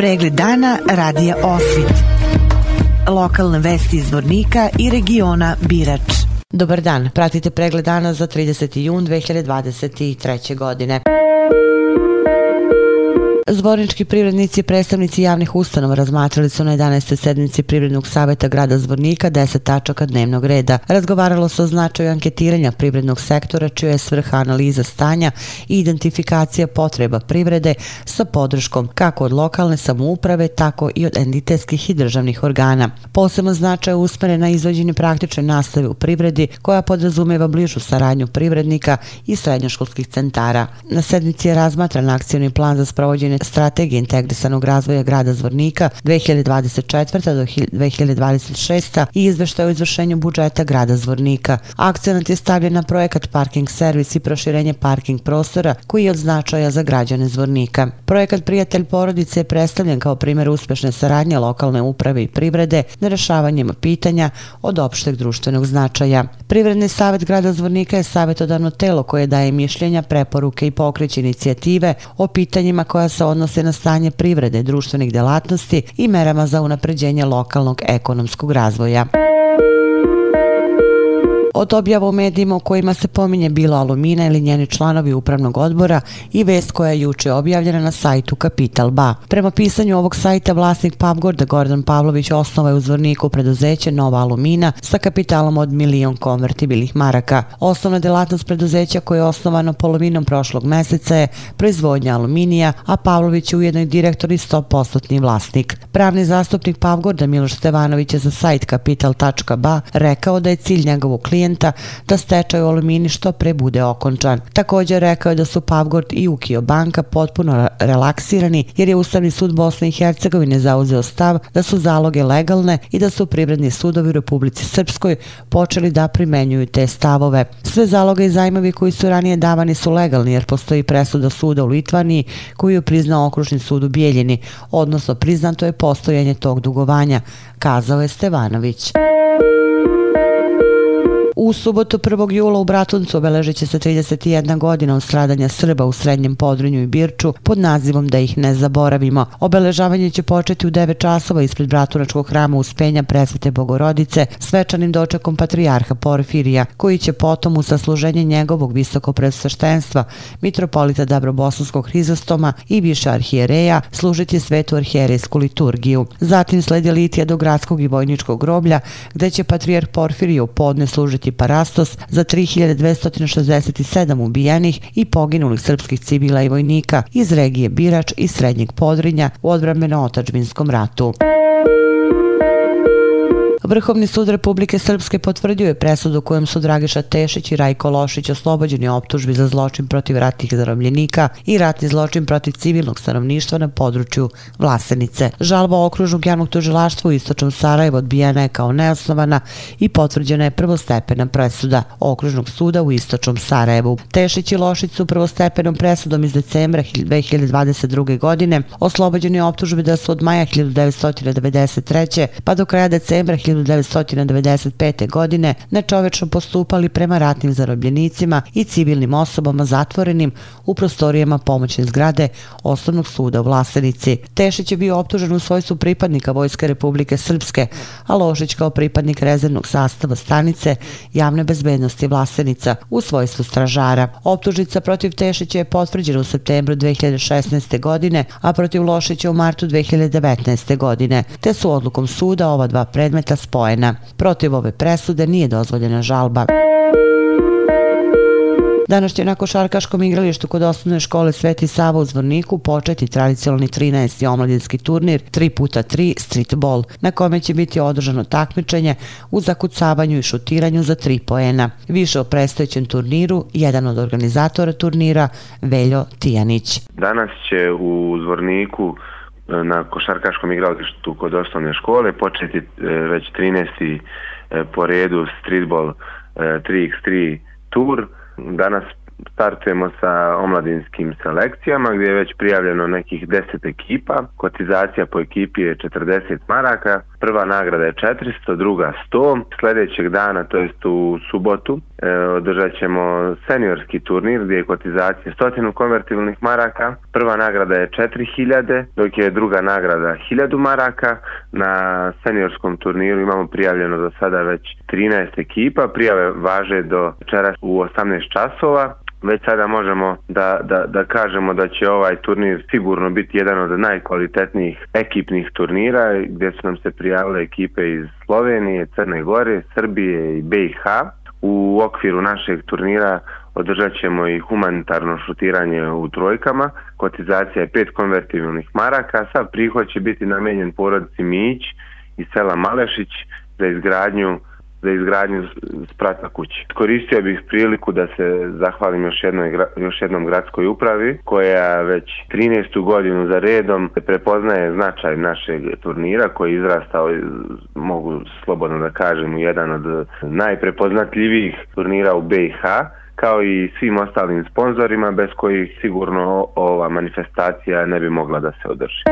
Pregled dana radija Osvit. Lokalne vesti iz Vornika i regiona Birač. Dobar dan, pratite pregled dana za 30. jun 2023. godine. Zvornički privrednici i predstavnici javnih ustanova razmatrali su na 11. sednici Privrednog savjeta grada Zvornika 10 tačaka dnevnog reda. Razgovaralo se o značaju anketiranja privrednog sektora, čija je svrha analiza stanja i identifikacija potreba privrede sa podrškom kako od lokalne samouprave, tako i od entitetskih i državnih organa. Posebno značaj je na izvođenje praktične nastave u privredi, koja podrazumeva bližu saradnju privrednika i srednjoškolskih centara. Na sednici je razmatran akcijni plan za sprovođenje strategije integrisanog razvoja grada Zvornika 2024. do 2026. i izveštaj o izvršenju budžeta grada Zvornika. Akcenat je stavljen na projekat Parking Servis i proširenje parking prostora koji je od značaja za građane Zvornika. Projekat Prijatelj porodice je predstavljen kao primjer uspešne saradnje lokalne uprave i privrede na rešavanjem pitanja od opšteg društvenog značaja. Privredni savjet grada Zvornika je savjetodavno telo koje daje mišljenja, preporuke i pokreće inicijative o pitanjima koja se odnose na stanje privrede, društvenih delatnosti i merama za unapređenje lokalnog ekonomskog razvoja. Od objava u medijima u kojima se pominje bila Alumina ili njeni članovi upravnog odbora i vest koja je juče objavljena na sajtu Kapital Ba. Prema pisanju ovog sajta vlasnik Pavgorda Gordon Pavlović osnova je u zvorniku preduzeće Nova Alumina sa kapitalom od milion konvertibilih maraka. Osnovna delatnost preduzeća koje je osnovano polovinom prošlog meseca je proizvodnja aluminija, a Pavlović je ujedno i direktor i 100% vlasnik. Pravni zastupnik Pavgorda Miloš Stevanović je za sajt kapital.ba rekao da je cilj njegovog klijenta klijenta da stečaj u alumini što pre bude okončan. Također rekao je da su Pavgord i Ukio banka potpuno relaksirani jer je Ustavni sud Bosne i Hercegovine zauzeo stav da su zaloge legalne i da su privredni sudovi u Republici Srpskoj počeli da primenjuju te stavove. Sve zaloge i zajmovi koji su ranije davani su legalni jer postoji presuda suda u Litvaniji koju je priznao okružni sud u Bijeljini, odnosno priznato je postojanje tog dugovanja, kazao je Stevanović. U subotu 1. jula u Bratuncu obeležit će se 31 godina od stradanja Srba u Srednjem Podrinju i Birču pod nazivom Da ih ne zaboravimo. Obeležavanje će početi u 9 časova ispred Bratunačkog hrama uspenja presvete Bogorodice svečanim dočekom patrijarha Porfirija, koji će potom u sasluženje njegovog visokopresveštenstva mitropolita Dabrobosanskog Hrizostoma i više arhijereja služiti svetu arhijerejsku liturgiju. Zatim sledi litija do gradskog i vojničkog groblja, gde će patrijarh Porfiriju podne služiti Parastos za 3267 ubijenih i poginulih srpskih civila i vojnika iz regije Birač i Srednjeg Podrinja u odbrameno-otačbinskom ratu. Vrhovni sud Republike Srpske potvrdio je presudu kojom su Dragiša Tešić i Rajko Lošić oslobođeni optužbi za zločin protiv ratnih zarobljenika i ratni zločin protiv civilnog stanovništva na području Vlasenice. Žalba okružnog javnog tužilaštva u Istočnom Sarajevu odbijena je kao neosnovana i potvrđena je prvostepena presuda okružnog suda u Istočnom Sarajevu. Tešić i Lošić su prvostepenom presudom iz decembra 2022. godine oslobođeni optužbi da su od maja 1993. pa do kraja decembra 1995. godine nečovečno postupali prema ratnim zarobljenicima i civilnim osobama zatvorenim u prostorijama pomoćne zgrade Osnovnog suda u Vlasenici. Tešić je bio optužen u svojstvu pripadnika Vojske Republike Srpske, a Lošić kao pripadnik rezervnog sastava stanice javne bezbednosti Vlasenica u svojstvu stražara. Optužnica protiv Tešića je potvrđena u septembru 2016. godine, a protiv Lošića u martu 2019. godine, te su odlukom suda ova dva predmeta spojena. Protiv ove presude nije dozvoljena žalba. Danas će na košarkaškom igralištu kod osnovne škole Sveti Sava u Zvorniku početi tradicionalni 13. omladinski turnir 3x3 streetball, na kome će biti održano takmičenje u zakucavanju i šutiranju za tri poena. Više o predstojećem turniru, jedan od organizatora turnira, Veljo Tijanić. Danas će u Zvorniku na košarkaškom igralištu kod osnovne škole, početi e, već 13. E, po redu streetball e, 3x3 tur. tour. Danas startujemo sa omladinskim selekcijama gdje je već prijavljeno nekih 10 ekipa. Kotizacija po ekipi je 40 maraka. Prva nagrada je 400, druga 100. Sljedećeg dana, to jest u subotu, E, održat ćemo seniorski turnir gdje je kotizacija stotinu konvertibilnih maraka. Prva nagrada je 4000, dok je druga nagrada 1000 maraka. Na seniorskom turniru imamo prijavljeno do sada već 13 ekipa. Prijave važe do večeras u 18 časova već sada možemo da, da, da kažemo da će ovaj turnir sigurno biti jedan od najkvalitetnijih ekipnih turnira gdje su nam se prijavile ekipe iz Slovenije, Crne Gore, Srbije i BiH. U okviru našeg turnira održat ćemo i humanitarno šutiranje u trojkama. Kotizacija je pet konvertibilnih maraka. sav prihod će biti namenjen porodici Mić iz sela Malešić za izgradnju za izgradnju spratna kući. Koristio bih priliku da se zahvalim još, jednoj, još jednom gradskoj upravi koja već 13. godinu za redom prepoznaje značaj našeg turnira koji je izrastao, mogu slobodno da kažem, u jedan od najprepoznatljivijih turnira u BiH kao i svim ostalim sponzorima bez kojih sigurno ova manifestacija ne bi mogla da se održi.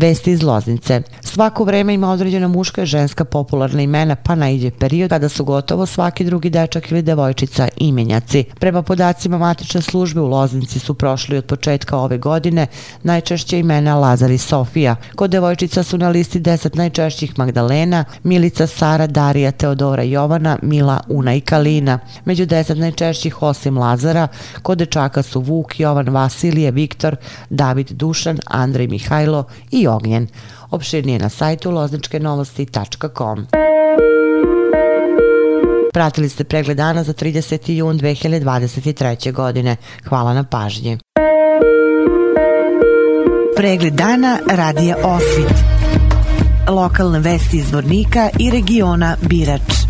Vesti iz Loznice. Svako vreme ima određena muška i ženska popularna imena, pa najde period kada su gotovo svaki drugi dečak ili devojčica imenjaci. Prema podacima matične službe u Loznici su prošli od početka ove godine najčešće imena Lazar i Sofija. Kod devojčica su na listi 10 najčešćih Magdalena, Milica, Sara, Darija, Teodora, Jovana, Mila, Una i Kalina. Među 10 najčešćih osim Lazara, kod dečaka su Vuk, Jovan, Vasilije, Viktor, David, Dušan, Andrej, Mihajlo i ognjen. Opširnije na sajtu lozničkenovosti.com. Pratili ste pregled dana za 30. jun 2023. godine. Hvala na pažnji. Pregled dana radija Osvit. Lokalne vesti iz Vornika i regiona Birač.